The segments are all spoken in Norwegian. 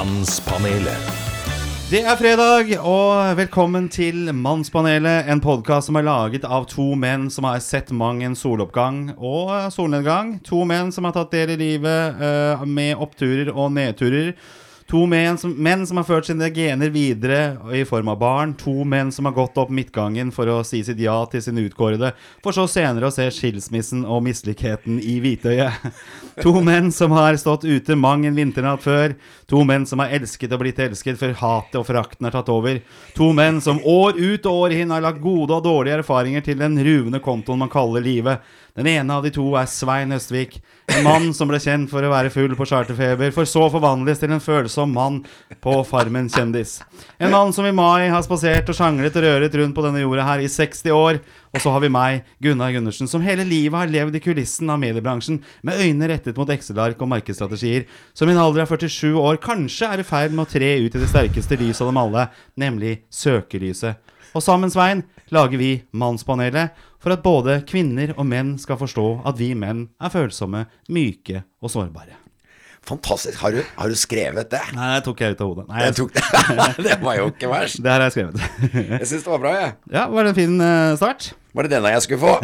Mannspanelet. Det er fredag, og velkommen til Mannspanelet. En podkast som er laget av to menn som har sett mang en soloppgang og solnedgang. To menn som har tatt del i livet uh, med oppturer og nedturer. To menn som, menn som har ført sine gener videre i form av barn. To menn som har gått opp midtgangen for å si sitt ja til sine utkårede, for så senere å se skilsmissen og mislikheten i hvitøyet. To menn som har stått ute mang en vinternatt før. To menn som har elsket og blitt elsket før hatet og forakten har tatt over. To menn som år ut og år inn har lagt gode og dårlige erfaringer til den ruvende kontoen man kaller livet. Den ene av de to er Svein Østvik, en mann som ble kjent for å være full på charterfeber, for så forvandles til en følsom mann på Farmen kjendis. En mann som i mai har spasert og sjanglet og røret rundt på denne jorda her i 60 år. Og så har vi meg, Gunnar Gundersen, som hele livet har levd i kulissen av mediebransjen, med øynene rettet mot Excel-ark og markedsstrategier, som i en alder av 47 år kanskje er i ferd med å tre ut i det sterkeste lyset av dem alle, nemlig søkelyset. Og sammen, Svein, lager vi Mannspanelet for at både kvinner og menn skal forstå at vi menn er følsomme, myke og sårbare. Fantastisk. Har du, har du skrevet det? Nei, det tok jeg ut av hodet. Nei, Jeg tok det. det var jo ikke verst. det her har jeg skrevet. Jeg syns det var bra, jeg. ja, var det en fin eh, start? Var det denne jeg skulle få?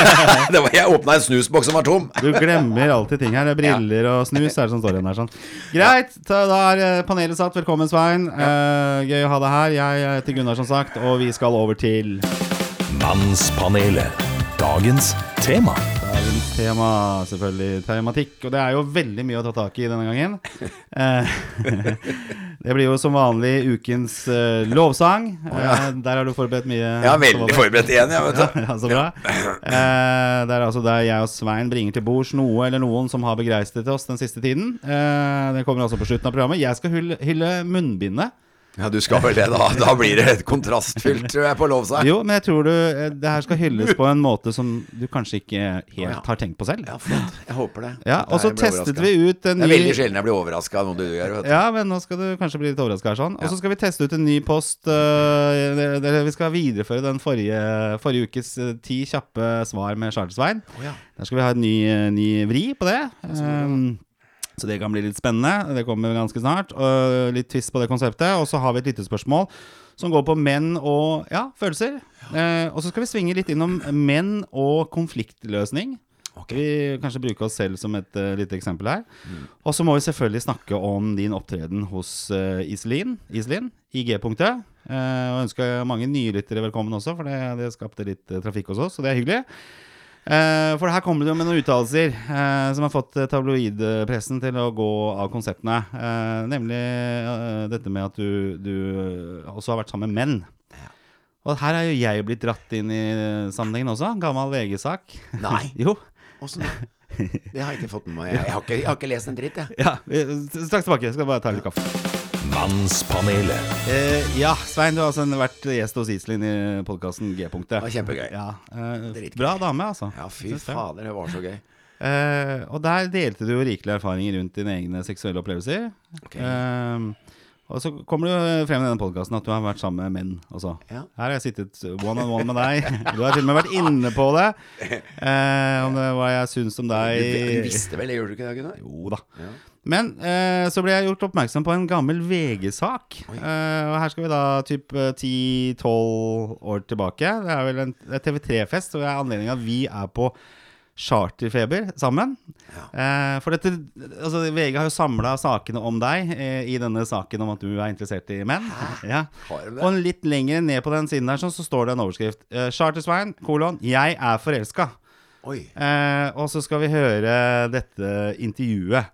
det var, jeg åpna en snusboks som var tom. Du glemmer alltid ting her. Er Briller og snus er det som står igjen der. Sånn. Greit, da er eh, panelet satt. Velkommen, Svein. Uh, gøy å ha deg her. Jeg heter Gunnar, som sagt, og vi skal over til Mannspanelet. Dagens tema. Dagens tema, selvfølgelig tematikk. Og det er jo veldig mye å ta tak i denne gangen. Eh, det blir jo som vanlig ukens eh, lovsang. Eh, der har du forberedt mye. Er veldig forberedt igjen, jeg, vet du. ja, så bra. Det er altså der jeg og Svein bringer til bords noe eller noen som har begreistret oss den siste tiden. Det kommer altså på slutten av programmet. Jeg skal hylle, hylle munnbindet. Ja, du skal vel det, da. Da blir det et kontrastfylt, tror jeg, på lovsang. Jo, men jeg tror du eh, det her skal hylles på en måte som du kanskje ikke helt har tenkt på selv. Ja, flott. Jeg håper det. Ja, og så testet overrasket. vi ut en ny Det er veldig sjelden jeg blir overraska av noe du gjør. Vet du. Ja, men nå skal du kanskje bli litt overraska her, sånn. Og så skal vi teste ut en ny post. det- vi skal videreføre den forrige, forrige ukes øh, ti kjappe svar med Charles Svein. Der skal vi ha en ny, ny vri på det. Um, så det kan bli litt spennende. Det kommer ganske snart. Og litt twist på det konseptet. Og så har vi et lyttespørsmål som går på menn og ja, følelser. Eh, og så skal vi svinge litt innom menn og konfliktløsning. Okay. Vi kanskje bruke oss selv som et uh, lite eksempel her. Og så må vi selvfølgelig snakke om din opptreden hos uh, Iselin, Iselin i G-punktet. Uh, og ønsker mange nye lyttere velkommen også, for det, det skapte litt uh, trafikk hos oss, så det er hyggelig. Eh, for her kommer det jo med noen uttalelser eh, som har fått eh, tabloidpressen til å gå av konseptene. Nemlig dette med at du, du også har vært sammen med menn. Og her er jo jeg blitt dratt inn i sammenhengen også. Gammel VG-sak. Nei. jo. Åssen? Det har jeg ikke fått med meg. Jeg har ikke, jeg har ikke lest en dritt, jeg. Ja, straks tilbake. Jeg skal bare ta litt kaffe. Mannspanelet. Eh, ja, Svein, du har altså vært gjest hos Iselin i podkasten G-punktet. Det var kjempegøy. Ja, eh, bra dame, altså. Ja, fy fader, det var så gøy. Eh, og der delte du jo rikelige erfaringer rundt dine egne seksuelle opplevelser. Okay. Eh, og så kommer du frem i denne podkasten at du har vært sammen med menn også. Ja. Her har jeg sittet one on one med deg. Du har til og med vært inne på det. Eh, om det hva jeg syns om Du, deg. du visste vel det, gjorde du ikke det, Gunnar? Jo da. Ja. Men eh, så ble jeg gjort oppmerksom på en gammel VG-sak. Eh, og her skal vi da typ eh, 10-12 år tilbake. Det er vel en er TV3-fest, og det er anledningen at vi er på charterfeber sammen. Eh, for dette altså VG har jo samla sakene om deg eh, i denne saken om at du er interessert i menn. Ja. Og litt lenger ned på den siden der sånn, så står det en overskrift. Eh, Chartersvein, kolon, 'Jeg er forelska'. Eh, og så skal vi høre dette intervjuet.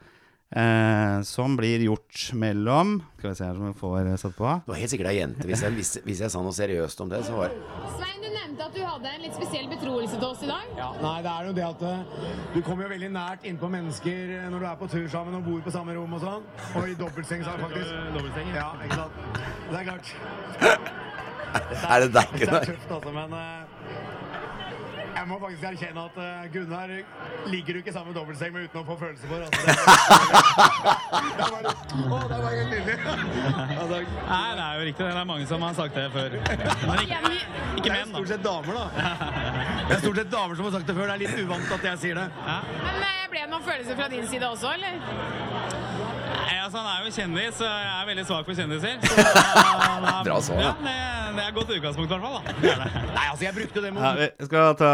Eh, som blir gjort mellom Skal vi se her som vi får eh, satt på. Det var helt sikkert ei jente. Hvis jeg, hvis, hvis jeg sa noe seriøst om det, så var Svein, du nevnte at du hadde en litt spesiell betroelse til oss i dag. Ja, nei, det er jo det at eh, du kommer jo veldig nært innpå mennesker eh, når du er på tur sammen og bor på samme rom og sånn. Og i dobbeltseng, sa jeg faktisk. Dobbeltseng? Ja, ikke sant. Det er klart. Er det deg, Det er Gunnar? tøft, altså, men jeg må faktisk erkjenne at uh, Gunnar ligger jo ikke sammen med dobbeltseng med uten å få følelser for. Altså, det, er, det, er bare, å, det var helt nydelig. Altså, Nei, det er jo riktig. Det er mange som har sagt det før. Men ikke, ikke det er menn, stort sett damer, da. Det er stort sett damer som har sagt det før. Det er litt uvant at jeg sier det. Men eh, ble det noen følelser fra din side også, eller? Altså, han er jo kjendis, så jeg er veldig svak for kjendiser. Så, da, Bra svar, Ja, det, det er godt utgangspunkt, i hvert fall. Da. Det det. Nei, altså, jeg brukte det Ja, vi skal ta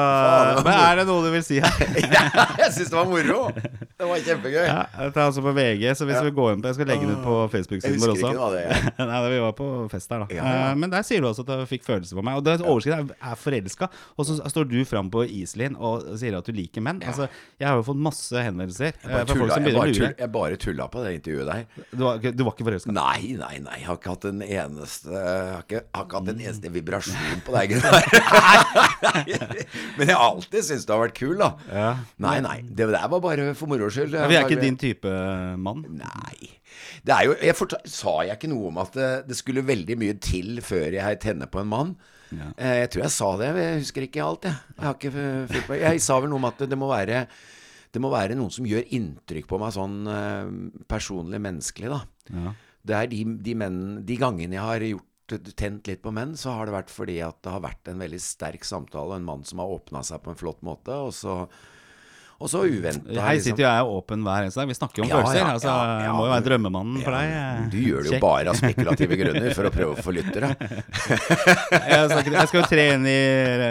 Men er det noe du vil si her? jeg syns det var moro. Det var kjempegøy. Ja, det er altså på VG, så hvis vi går inn på Jeg skal legge den ut på Facebook-siden vår også. ikke noe av det. jeg. Nei, vi var på fest der, da. Ja, ja. Eh, Men der sier du også at du fikk følelser på meg. Og det overskriften er, er 'forelska', og så står du fram på Iselin og sier at du liker menn. Altså, jeg har jo fått masse henvendelser eh, Bare tulla, jeg, bare lure. jeg bare tulla på det intervjuet der. Du var, du var ikke forelska? Nei, nei, nei. Jeg har ikke hatt en eneste har ikke, har ikke hatt en eneste vibrasjon på deg. Men jeg har alltid syntes du har vært kul, da. Ja. Nei, nei. Det der var bare for moro skyld. Vi er ikke din type mann. Nei. Det er jo, jeg fortal, sa jeg ikke noe om at det, det skulle veldig mye til før jeg tenner på en mann? Ja. Jeg tror jeg sa det. Jeg husker ikke alt, jeg. Jeg, har ikke med. jeg sa vel noe om at det må være det må være noen som gjør inntrykk på meg sånn eh, personlig menneskelig, da. Ja. Det er de, de, menn, de gangene jeg har gjort tent litt på menn, så har det vært fordi at det har vært en veldig sterk samtale, en mann som har åpna seg på en flott måte, og så, og så uventa. Her sitter jo jeg åpen hver eneste dag. Vi snakker jo om Ja, følelser. ja, altså, ja, ja. må jo være drømmemannen for deg. Du gjør det jo bare av spekulative grunner for å prøve å få lyttere. Jeg, snakker, jeg skal jo tre inn i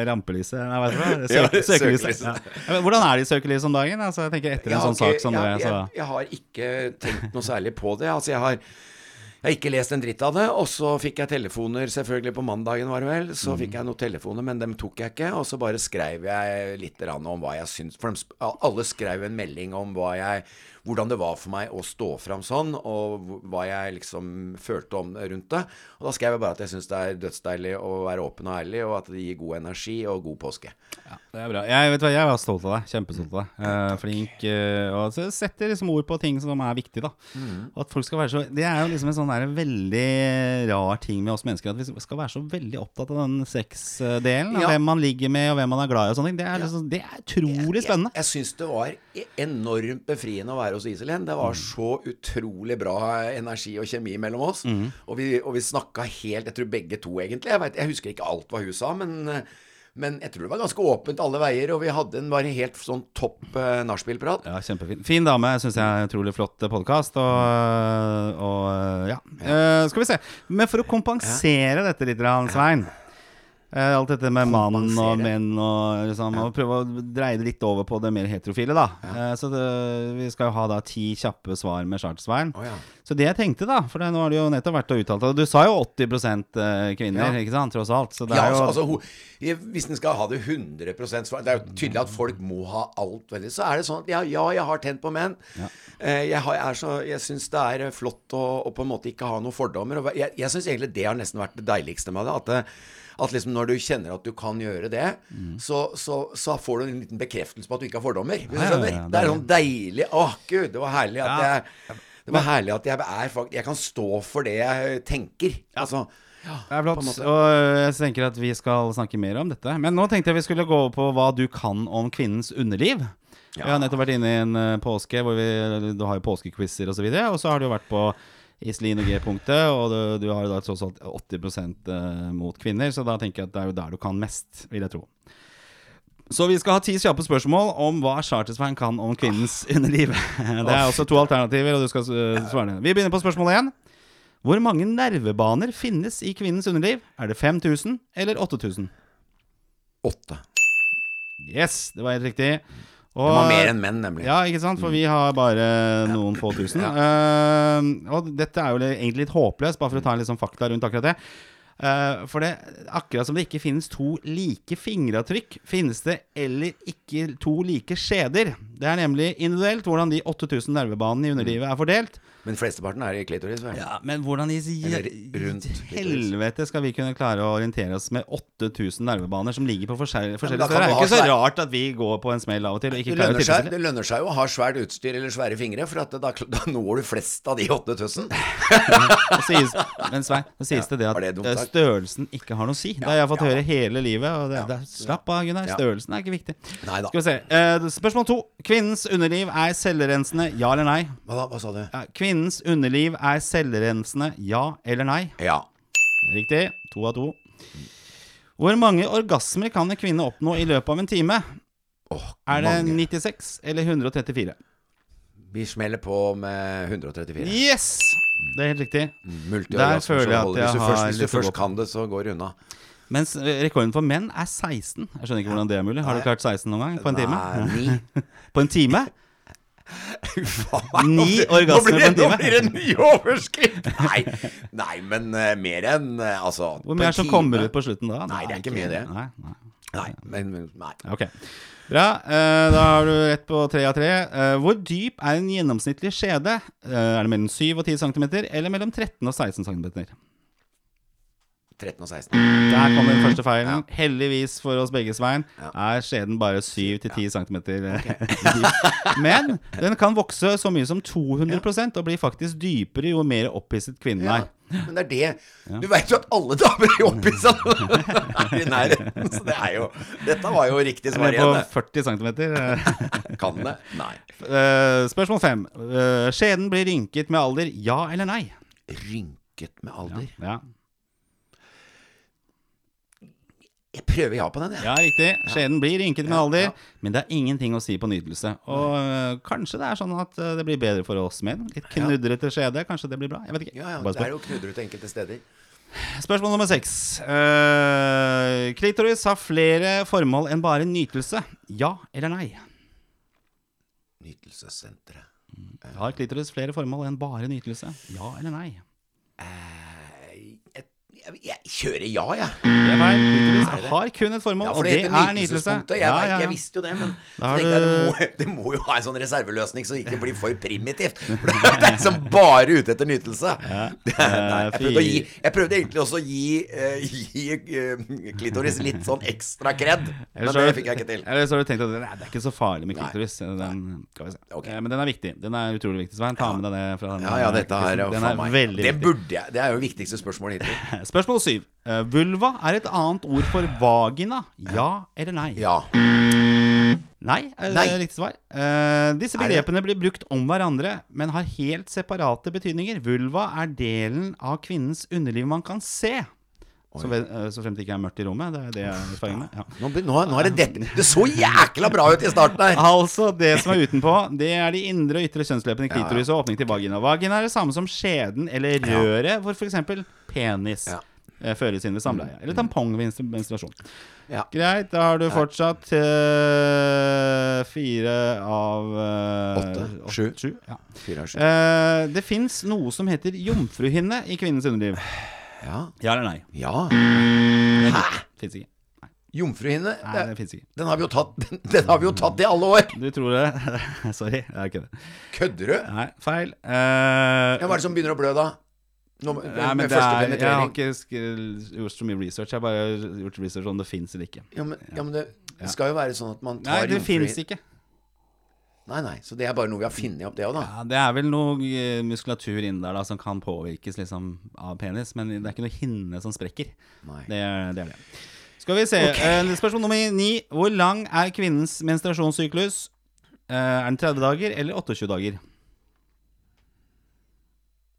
rampelyset. Nei, vet du hva? Søk, søkelyset. Ja, Hvordan er det i søkelyset om dagen? Altså, jeg tenker Etter en sånn sak som det, jeg, så jeg, jeg har ikke tenkt noe særlig på det. Altså, jeg har jeg har ikke lest en dritt av det, og så fikk jeg telefoner selvfølgelig på mandagen, var det vel. Mm. Så fikk jeg noen telefoner, men dem tok jeg ikke. Og så bare skrev jeg litt om hva jeg syns For alle skrev en melding om hva jeg, hvordan det var for meg å stå fram sånn, og hva jeg liksom følte om rundt det. Og da skrev jeg bare at jeg syns det er dødsdeilig å være åpen og ærlig, og at det gir god energi og god påske. Det er bra. Jeg, vet hva, jeg var stolt av deg. Kjempestolt av deg. Eh, flink. eh, og så setter liksom ord på ting som er viktig, da. Mm. At folk skal være så Det er jo liksom en sånn der veldig rar ting med oss mennesker. At vi skal være så veldig opptatt av den sexdelen. Av Ja. hvem man ligger med, og hvem man er glad i og sånne ting. Det er, liksom, det er utrolig spennende. Jeg, jeg syns det var e- enormt befriende å være hos Iselin. Det Mm. var så utrolig bra energi og kjemi mellom oss. Mm. Og vi, og vi snakka helt Jeg tror begge to, egentlig. Jeg, vet, jeg husker ikke alt hva hun sa, men eh, men jeg tror det var ganske åpent alle veier, og vi hadde en bare helt sånn topp uh, nachspielprat. Ja, kjempefin. Fin dame, syns jeg. er Utrolig flott podkast. Og, og ja. Uh, skal vi se. Men for å kompensere dette litt, Svein eh, Alt dette med mann og menn og liksom Og prøve å dreie det litt over på det mer heterofile, da. Eh, så det, vi skal jo ha da ti kjappe svar med Charter-Svein. Oh, ja. Så det jeg tenkte, da For nå har du jo nettopp vært og uttalt Og du sa jo 80 kvinner, Ja. ikke sant? Tross alt. Så det Ja, er jo altså, altså, Hvis en skal ha det 100 svar Det er jo tydelig at folk må ha alt veldig. Så er det sånn at ja, ja jeg har tent på menn. Ja. Jeg, har, så, jeg syns det er eh, flott å, å på en måte ikke ha noen fordommer. Og jeg jeg syns egentlig det har nesten vært det deiligste med det. At, at liksom når du kjenner at du kan gjøre det, så, så, så får du en liten bekreftelse på at du ikke har fordommer. Hvis du ja, ja, ja, det er sånn deilig Å, gud, det var herlig at jeg Det var herlig at jeg er Jeg kan stå for det jeg tenker. Altså Det er flott. Og jeg tenker at vi skal snakke mer om dette. Men nå tenkte jeg vi skulle gå over på hva du kan om kvinnens underliv. Vi har nettopp vært inne i en eh, påske hvor vi Du har jo påskequizer osv. Og, så videre, og så har du jo vært på Iselin og G-punktet, og du, du har jo da tross alt 80 eh, mot kvinner, så da tenker jeg at det er jo der du kan mest, vil jeg tro. Så vi skal ha ti kjappe spørsmål om hva Chartersveien kan om kvinnens underliv. Det er også to alternativer, og du skal svare svare. Vi begynner på spørsmål én. Hvor mange nervebaner finnes i kvinnens underliv? Er det 5000 eller 8000? åtte. Yes, det var helt riktig. Og, Det var mer enn menn, nemlig. Ja, ikke sant? For vi har bare noen få tusen. Eh, og dette er jo egentlig litt håpløst, bare for å ta en sånn fakta rundt akkurat det. Eh, for det, akkurat som det ikke finnes to like fingeravtrykk, finnes det eller ikke to like skjeder. Det er nemlig individuelt hvordan de 8000 nervebanene i underlivet er fordelt. Men flesteparten er i klitoris, vel? Ja, Men hvordan i helvete skal vi kunne klare å orientere oss med 8000 nervebaner som ligger på forskjell- forskjellige steder? Det er ikke så rart at vi går på en smell av og til og Det lønner, seg, det lønner seg jo å ha svært utstyr eller svære fingre, for da, da når du flest av de 8000. Men Svein, det sies det det at størrelsen ikke har noe å si. Det har jeg fått høre hele livet. Og det, det, slapp av, Gunnar. Størrelsen er ikke viktig. Neida. Skal vi se. Eh, spørsmål to. Kvinnens underliv er cellerensende, ja eller nei? Hva? Hva sa du? Ja, kvinnens underliv er selvrensende, ja eller nei? Ja. Riktig. To av to. Hvor mange orgasmer kan en kvinne oppnå i løpet av en time? Åh, Er det mange. 96 eller 134? Vi smeller på med 134. Yes! Det er helt riktig. Multi Der føler jeg at jeg hvis du har først, Hvis du først kan det, så går det unna. Mens rekorden for menn er 16. Jeg skjønner ikke hvordan det er mulig. Har du klart 16 noen gang? På en time? Nei, ni. På en time? Ni orgasmer på en time. Nå blir det en ny overskrift! Nei, nei men uh, mer enn uh, altså Hvor mye er det som kommer ut på slutten da? Nei, det er ikke mye, det. Nei, nei. Nei, men nei. Ok. Bra. Uh, da har du rett på tre av tre. Hvor dyp er en gjennomsnittlig skjede? Er det mellom 7 og 10 cm, eller mellom 13 og 16 cm? 13 og 16. Der kom den første feilen. Heldigvis for oss begge, Svein, Ja. er skjeden bare 7-10 cm Okay. Men den kan vokse så mye som 200% og blir faktisk dypere jo mer opphisset kvinnen Ja, er. men det er det Du veit jo at alle damer er opphissa i nærheten. Så det er jo Dette var jo riktig svar igjen. på 40 cm. Kan det? Nei. Eh, spørsmål fem. Eh, skjeden blir rynket med alder, ja eller nei? Rynket med alder. Ja, Jeg prøver ja på den, jeg. ja riktig. Skjeden blir rynket med alder, men det er ingenting å si på nytelse. Og øh, kanskje det er sånn at eh, det blir bedre for oss menn. Litt knudrete skjede, kanskje det blir bra? Jeg vet ikke. Ja, ja, Bare det spør. er jo knudrete enkelte steder. Spørsmål nummer seks. Eh, klitoris har flere formål enn bare nytelse. Ja eller nei? Nytelsessenteret. Har klitoris flere formål enn bare nytelse? Ja eller nei? Eh, Jeg, jeg, jeg kjører ja, jeg. Det er feil. Er har kun et formål, Ja, for det det er nytelse. Jeg, Ja, ja, ja. jeg visste jo det, men så jeg, det, må, det må jo ha en sånn reserveløsning så det ikke blir for primitivt. For det er liksom bare ute etter nytelse. Jeg, prøvde å gi, jeg prøvde egentlig også å gi, uh, gi uh, klitoris litt sånn ekstra kred, men det fikk jeg ikke til. Eller så har du tenkt at nei, det er ikke så farlig med klitoris. Den, skal vi se. Ok. Eh, Men den er viktig. Den er utrolig viktig, Svein. Ta med deg det fra denne Ja, ja, dette her er Den er veldig viktig. Det burde jeg. Det er jo det viktigste spørsmålet hittil. Spørsmål syv. Eh, vulva er et annet ord for vagina. Ja eller nei? Ja. Nei, er det riktig svar. Uh, disse begrepene blir brukt om hverandre, men har helt separate betydninger. Vulva er delen av kvinnens underliv man kan se. Så, eh, så fremt det ikke er mørkt i rommet. Det er det jeg er med. Ja. Nå, nå, nå er det dette Det så jækla bra ut i starten her. Altså, det som er utenpå, det er de indre og ytre kjønnsløpene, klitoris og åpning til vagina. Vagina er det samme som skjeden eller røret hvor f.eks. penis Ja. eh, føres inn ved samleie. Eller tampong ved menstruasjon. Ja. Greit, da har du fortsatt uh, fire av Åtte. åtte- Sju. sju ja. Fire av sju. Uh, det fins noe som heter jomfruhinne i kvinnens underliv. Ja. Ja eller nei? ja. Hæ? Fins ikke. Jomfruhinne. Nei, det- fins ikke. Den har vi jo tatt Den, den har vi jo tatt i alle år! Du tror det? Sorry, det er ikke det. Kødder du? Nei, feil. Uh, Ja, Hva er det som begynner å blø, da? Nå, med, Nei, men med det er, jeg har ikke gjort så mye research. Jeg har bare gjort research om det fins eller ikke. Ja, men, ja, men det, det skal jo være sånn at man Nei, tar det fins ikke. Nei, nei, så det er bare noe vi har funnet opp, det òg, da. Ja, det er vel noe eh, muskulatur inni der da som kan påvirkes liksom av penis, men det er ikke noe hinne som sprekker. Nei. Det er det. Er det. Skal vi se. eh, spørsmål nummer ni. Hvor lang er kvinnens menstruasjonssyklus? Uh, er den 30 dager eller 28 dager?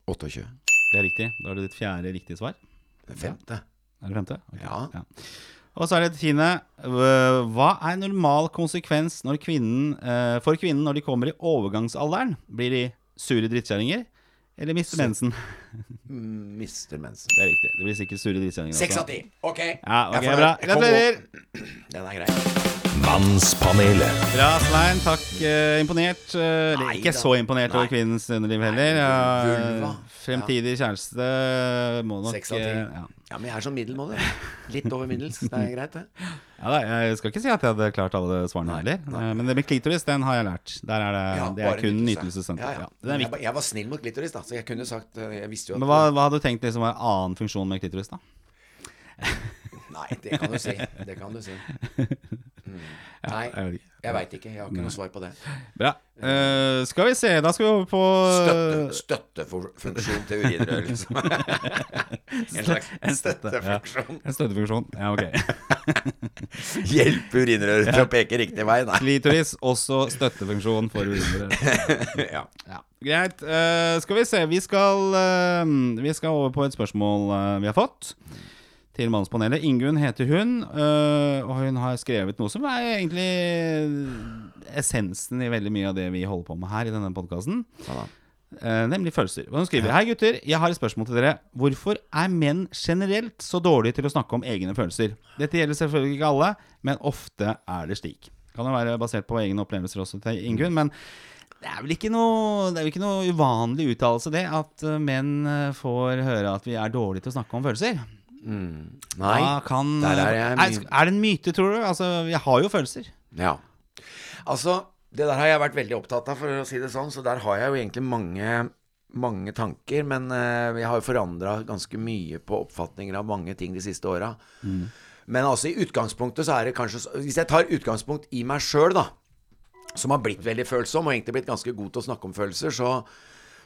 28. Det er riktig. Da har du ditt fjerde riktige svar. Femte. Er det femte? Ja Ja. Og så er det tiende. Hva er normal konsekvens kvinnen, eh, for kvinnen når de kommer i overgangsalderen? Blir de sure drittkjerringer? Eller mister mensen? Mm, Mister mensen. Det er riktig. Det blir sikkert sure drittkjerringer. Seks av ti. Ok. Ja, ok, Jeg får- bra. Gratulerer! Den er grei. Mannspanelet. Bra, Svein. Takk. Eh, imponert. Eh, eller Nei ikke da. så imponert over Nei. kvinnens underliv heller. Ja, vulva. fremtidig kjæreste må nok Seks av ti. eh, ja. Ja, men jeg er sånn middelmådig. Litt over middels. Det er greit, det. Ja, da, jeg skal ikke si at jeg hadde klart alle svarene heller. Eh, Men det med klitoris, den har jeg lært. Der er det, Ja, det er bare kun nytelse. nytelsessenter. Ja, ja. Ja, den er jeg, viktig. ba- jeg var snill mot klitoris, da, så jeg kunne sagt eh, Jeg visste jo at Men hva, hva hadde du tenkt liksom var en annen funksjon med klitoris, da? Nei, det kan du si. Det kan du si. Mm. Nei, jeg veit ikke. Jeg har ikke noe svar på det. Bra. Uh, skal vi se, da skal vi over på Støtte, støttefunksjon til urinrør, liksom. En slags En støtte, ja. støttefunksjon. En støttefunksjon. Ja, ok. Hjelpe urinrøret til å peke riktig vei. Nei. Klitoris, også støttefunksjon for urinere. Ja. Ja. Greit. Uh, skal vi se. Vi skal, uh, vi skal over på et spørsmål eh, vi har fått. Til Mannspanelet. Ingunn heter hun, øh, og hun har skrevet noe som er egentlig essensen i veldig mye av det vi holder på med her i denne podkasten. Ja, nemlig følelser. Og hun skriver Hei gutter, jeg har et spørsmål til dere. Hvorfor er menn generelt så dårlige til å snakke om egne følelser? Dette gjelder selvfølgelig ikke alle, men ofte er det slik. Kan jo være basert på egne opplevelser også til Ingunn, men det er vel ikke noe, det er vel ikke noe uvanlig uttalelse, det, at eh, menn eh, får høre at vi er dårlige til å snakke om følelser. Nei, Hva kan, der er jeg er, er det en myte, tror du? Altså, jeg har jo følelser. Ja. Altså, det der har jeg vært veldig opptatt av, for å si det sånn. Så der har jeg jo egentlig mange, mange tanker. Men vi jeg har jo forandra ganske mye på oppfatninger av mange ting de siste åra. Men altså, i utgangspunktet så er det kanskje Hvis jeg tar utgangspunkt i meg sjøl, da, som har blitt veldig følsom, og egentlig blitt ganske god til å snakke om følelser, så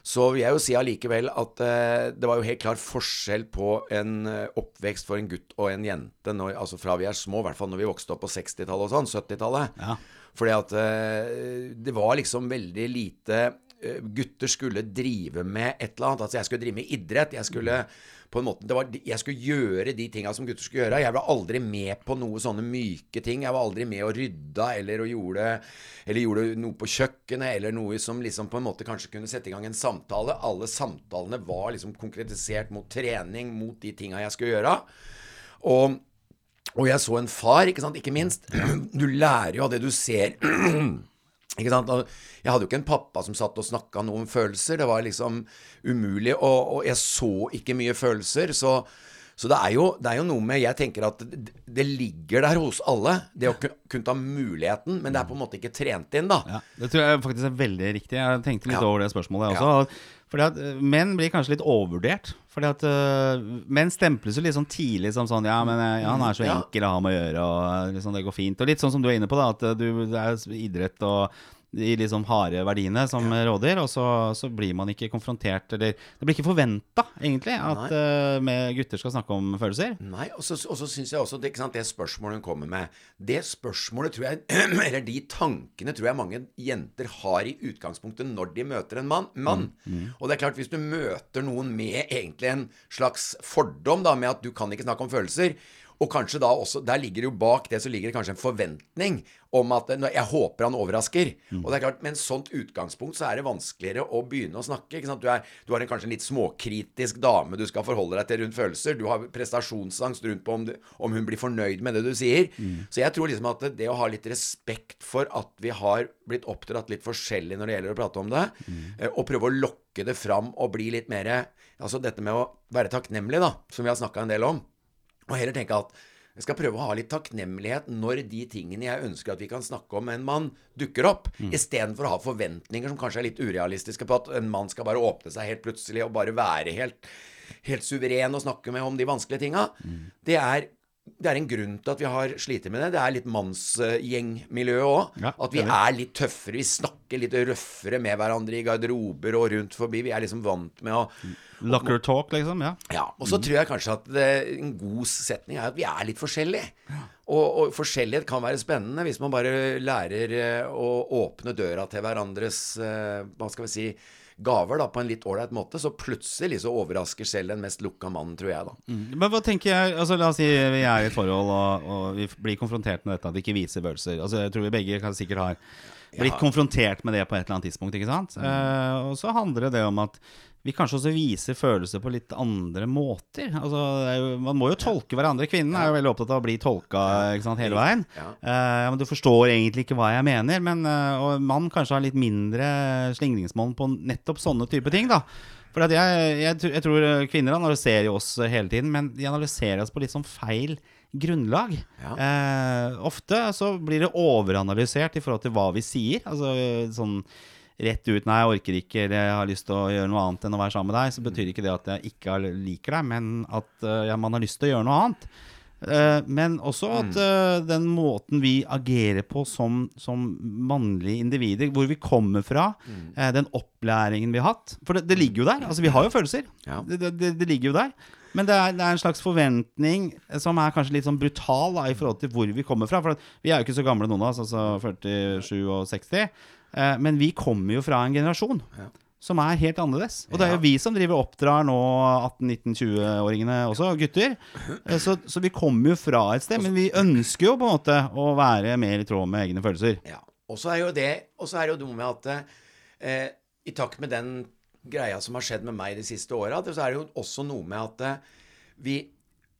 så vil jeg jo si allikevel at eh, det var jo helt klar forskjell på en eh, oppvekst for en gutt og en jente når, altså fra vi er små, i hvert fall når vi vokste opp på 60-tallet og sånn, 70-tallet. Ja. Fordi at eh, det var liksom veldig lite Gutter skulle drive med et eller annet. Altså jeg skulle drive med idrett. Jeg skulle på en måte, var, jeg skulle gjøre de tinga som gutter skulle gjøre. Jeg var aldri med på noe sånne myke ting. Jeg var aldri med og rydda eller, og gjorde, eller gjorde noe på kjøkkenet, eller noe som liksom på en måte kanskje kunne sette i gang en samtale. Alle samtalene var liksom konkretisert mot trening, mot de tinga jeg skulle gjøre. Og og jeg så en far, ikke sant, ikke minst. Du lærer jo av det du ser. Ikke sant? Og Jeg hadde jo ikke en pappa som satt og snakka noe om følelser. Det var liksom umulig. Og, og jeg så ikke mye følelser. Så, så det, er jo, det er jo noe med Jeg tenker at det, det ligger der hos alle, det å kunne ta muligheten. Men det er på en måte ikke trent inn, da. Ja, det tror jeg faktisk er veldig riktig. Jeg tenkte litt Ja. over det spørsmålet jeg også. Fordi at eh, Menn blir kanskje litt overvurdert. Fordi at uh, Menn stemples jo litt sånn tidlig som sånn Ja, men eh, ja, han er så enkel å ha med å gjøre, og liksom, det går fint. Og litt sånn som du er inne på, da, at du, det er idrett og de liksom harde verdiene som råder, og så, så blir man ikke konfrontert Eller det blir ikke forventa, egentlig, at uh, med gutter skal snakke om følelser. Nei, og så, og så syns jeg også det, sant, det spørsmålet hun kommer med Det spørsmålet tror jeg Eller de tankene tror jeg mange jenter har i utgangspunktet når de møter en mann. mann. Og det er klart, hvis du møter noen med egentlig en slags fordom da, med at du kan ikke snakke om følelser og kanskje da også, Der ligger jo bak det så ligger det kanskje en forventning om at eh, Jeg håper han overrasker. Og det er klart, Med en sånt utgangspunkt så er det vanskeligere å begynne å snakke. Du, er, du har en kanskje en litt småkritisk dame du skal forholde deg til rundt følelser. Du har prestasjonsangst rundt på om, du, om hun blir fornøyd med det du sier. Så jeg tror liksom at det å ha litt respekt for at vi har blitt oppdratt litt forskjellig når det gjelder å prate om det, mm. og prøve å lokke det fram og bli litt mer Altså dette med å være takknemlig, da, som vi har snakka en del om. Og heller tenke at jeg skal prøve å ha litt takknemlighet når de tingene jeg ønsker at vi kan snakke om med en mann, dukker opp. Istedenfor å ha forventninger som kanskje er litt urealistiske på at en mann skal bare åpne seg helt plutselig og bare være helt, helt suveren og snakke med om de vanskelige tinga. Det er det er en grunn til at vi har slitt med det. Det er litt mannsgjengmiljø òg. Ja, at vi er litt tøffere. Vi snakker litt røffere med hverandre i garderober og rundt forbi. Vi er liksom vant med å Locker talk, liksom. Ja. ja, og så tror jeg kanskje at det, en god setning er at vi er litt forskjellige. Og, og forskjellighet kan være spennende hvis man bare lærer eh, å åpne døra til hverandres eh, Hva skal vi si gaver da, på en litt ålreit måte. Så plutselig så overrasker selv den mest lukka mannen, tror jeg, da. Men hva tenker jeg altså La oss si vi er i et forhold og, og vi blir konfrontert med dette at vi ikke viser følelser. Altså Jeg tror vi begge kan sikkert har blitt Ja. konfrontert med det på et eller annet tidspunkt. Ikke sant? Eh, og så handler det om at vi kanskje også viser følelser på litt andre måter. Altså, det jo, man må jo tolke hverandre. Kvinnen er jo veldig opptatt av å bli tolka sant, hele veien. Ja. Uh, men du forstår egentlig ikke hva jeg mener. Men, uh, og mann kanskje har litt mindre slingringsmonn på nettopp sånne type ting. da For at jeg, jeg, jeg tror kvinner analyserer jo oss hele tiden, men de analyserer oss på litt sånn feil grunnlag. Ja. Eh, ofte så blir det overanalysert i forhold til hva vi sier. Altså sånn rett ut 'nei, jeg orker ikke', eller 'jeg har lyst til å gjøre noe annet enn å være sammen med deg', så betyr ikke det at jeg ikke liker deg, men at eh, ja, man har lyst til å gjøre noe annet. Eh, men også at eh, den måten vi agerer på som, som mannlige individer, hvor vi kommer fra, eh, den opplæringen vi har hatt For det, det ligger jo der. Altså, vi har jo følelser. Ja. Det, det, det, ligger jo der. Men det er, det er en slags forventning som er kanskje litt sånn brutal da, i forhold til hvor vi kommer fra. For at vi er jo ikke så gamle noen av oss, altså 47 og 60. Eh, men vi kommer jo fra en generasjon som er helt annerledes. Og det er jo vi som driver og oppdrar nå 18-19-20-åringene også, gutter. Eh, Så, så vi kommer jo fra et sted, men vi ønsker jo på en måte å være mer i tråd med egne følelser. Ja. Og så er jo det Og så er det jo noe med at eh, i takt med den greia som har skjedd med meg de siste åra, så er det jo også noe med at eh, vi,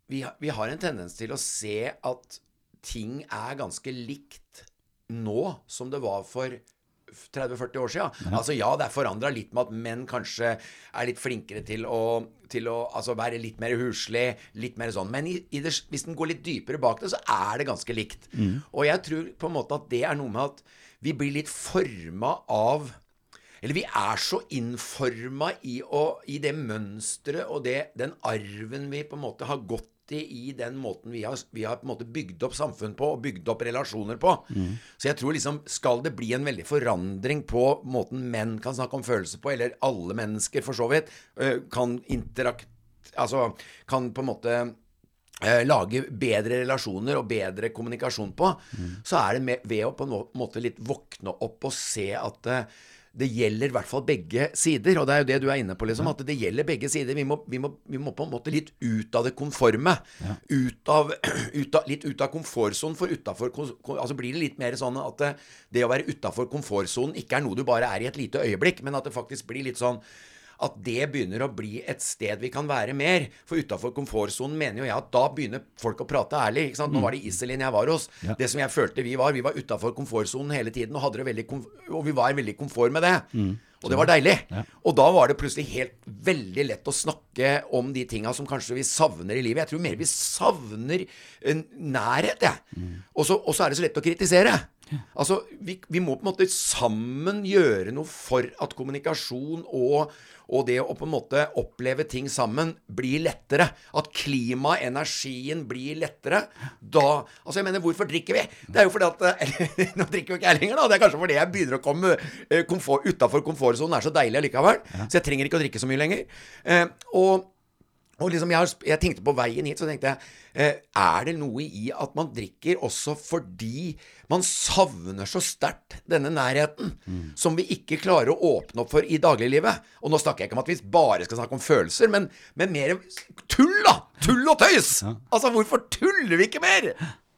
vi, vi har en tendens til å se at ting er ganske likt nå som det var for 30-40 år siden. Altså Ja, det er forandra litt med at menn kanskje er litt flinkere til å, til å altså være litt mer huslig, litt mer sånn. Men i, i det, hvis den går litt dypere bak det, så er det ganske likt. Og jeg tror på en måte at det er noe med at vi blir litt forma av eller vi er så innforma i, å- i det mønsteret og det, den arven vi på en måte har gått i i den måten vi har, vi har på en måte bygd opp samfunn på og bygd opp relasjoner på. Så jeg tror liksom skal det bli en veldig forandring på måten menn kan snakke om følelser på, eller alle mennesker for så vidt, kan interakt... Altså kan på en måte lage bedre relasjoner og bedre kommunikasjon på, så er det med, ved å på en måte litt våkne opp og se at det gjelder i hvert fall begge sider. Og det er jo det du er inne på, liksom. At det gjelder begge sider. Vi må, vi må, vi må på en måte litt ut av det konforme. Ut av, ut av, litt ut av komfortsonen. For utafor Altså blir det litt mer sånn at det, det å være utafor komfortsonen ikke er noe du bare er i et lite øyeblikk, men at det faktisk blir litt sånn at det begynner å bli et sted vi kan være mer. For utafor komfortsonen mener jo jeg at da begynner folk å prate ærlig. ikke sant? Nå var det Iselin jeg var hos. Det som jeg følte vi var. Vi var utafor komfortsonen hele tiden, og, og vi var veldig komfort med det. Og det var deilig. Og da var det plutselig helt veldig lett å snakke om de tinga som kanskje vi savner i livet. Jeg tror mer vi savner nærhet, jeg. Og så og så er det så lett å kritisere. Altså, vi, vi må på en måte sammen gjøre noe for at kommunikasjon og, og det å på en måte oppleve ting sammen blir lettere. At klimaet, energien, blir lettere. Da Altså, jeg mener, hvorfor drikker vi? Det er jo fordi at eller, Nå drikker jo ikke jeg lenger, da. Det er kanskje fordi jeg begynner å komme eh, komfort, utafor komfortsonen. Det er så deilig allikevel. Så jeg trenger ikke å drikke så mye lenger. Eh, og og liksom jeg, har, jeg tenkte på veien hit, så tenkte jeg eh, Er det noe i at man drikker også fordi man savner så sterkt denne nærheten, som vi ikke klarer å åpne opp for i dagliglivet? Og nå snakker jeg ikke om at vi bare skal snakke om følelser, men, men mer tull, da! Tull og tøys! Altså, hvorfor tuller vi ikke mer?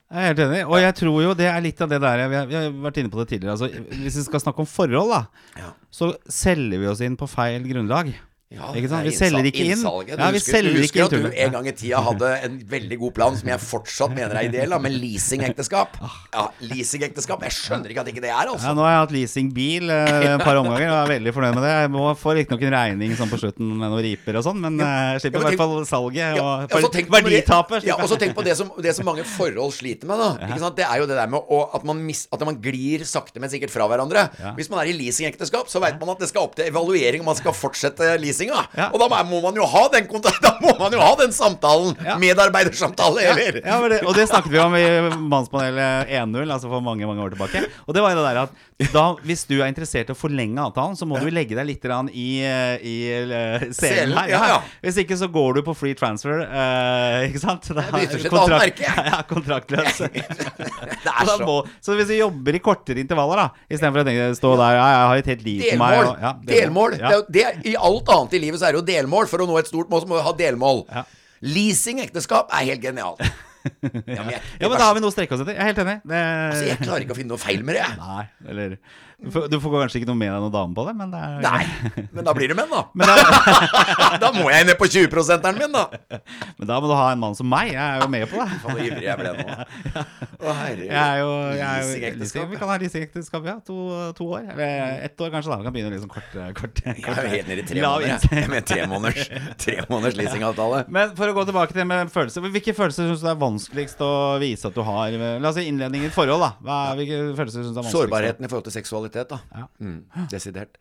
Jeg er helt enig. Og jeg tror jo det er litt av det der Vi har, vi har vært inne på det tidligere. Altså, hvis vi skal snakke om forhold, da, Ja. så selger vi oss inn på feil grunnlag. Ja, ikke sant? Vi er selger ikke inn. Ja, vi husker, selger ikke at du en gang i tida hadde en veldig god plan som jeg fortsatt mener er ideell, med leasingekteskap. Ja, leasingekteskap. Jeg skjønner ikke at ikke det er, Ja, altså. nå har jeg hatt leasingbil eh, et par omganger og er veldig fornøyd med det. Jeg må få riktignok en regning sånn på slutten med noen riper og sånn, men eh, jeg slipper Ja, i hvert fall salget Ja, og ja, verditapet. Ja, og så tenk på det som, det som mange forhold sliter med, da. Ikke sant? Det er jo det der med å, at, man mis, at man glir sakte, men sikkert fra hverandre. Ja. Hvis man er i leasingekteskap, så veit man at det skal opp til evaluering om man skal fortsette leasinga. Ja. Og da må- man jo ha den jo ha den samtalen. Ja. Medarbeidersamtale, eller? Ja, det, og det snakket vi om i Mannspanelet 1.0, altså for mange mange år tilbake. Og det var jo det der at da, hvis du er interessert i å forlenge avtalen, så må du legge deg litt i, i eh, Selen, her. Hvis ikke så går du på free transfer, uh, ikke sant? Da, jeg. Ja, kontraktløs. Det er så må, så hvis du jobber i kortere intervaller, da istedenfor å tenke, stå der ja, 'Jeg har et helt liv for meg' Delmål. og- ja, delmål. Ja. Det er, det er, I alt annet i livet så er det jo delmål. For å nå et stort mål så må du ha delmål. Ja. Leasing-ekteskap er helt genialt. Ja, men jeg, ja, men da har vi noe å strekke oss etter. Jeg er helt enig. Det, altså, jeg klarer ikke å finne noe feil med det. Nei, eller du får, kanskje ikke noe med deg noen dame på det, men det er Nei, men da blir det menn, da. Men da, da må jeg ned på 20-prosenteren min, da. men da må du ha en mann som meg. Jeg er jo med på det. Faen, så ivrig jeg ble nå. Å, herregud. Jeg er jo, jeg er jo Vi kan ha leasingekteskap, ja. To, to år. Eller ett år, kanskje. da Vi kan begynne liksom kort. kort, Jeg er jo helt nede i tre måneder. jeg. mener tre måneders, tre måneders leasingavtale. Men for å gå tilbake til med følelser Hvilke følelser syns du er vanskeligst å vise at du har? La oss si innledning i et forhold, da. Hva, hvilke følelser syns du er vanskeligst? Sårbarheten i forhold til seksualitet, da. Ja. Mm, desidert.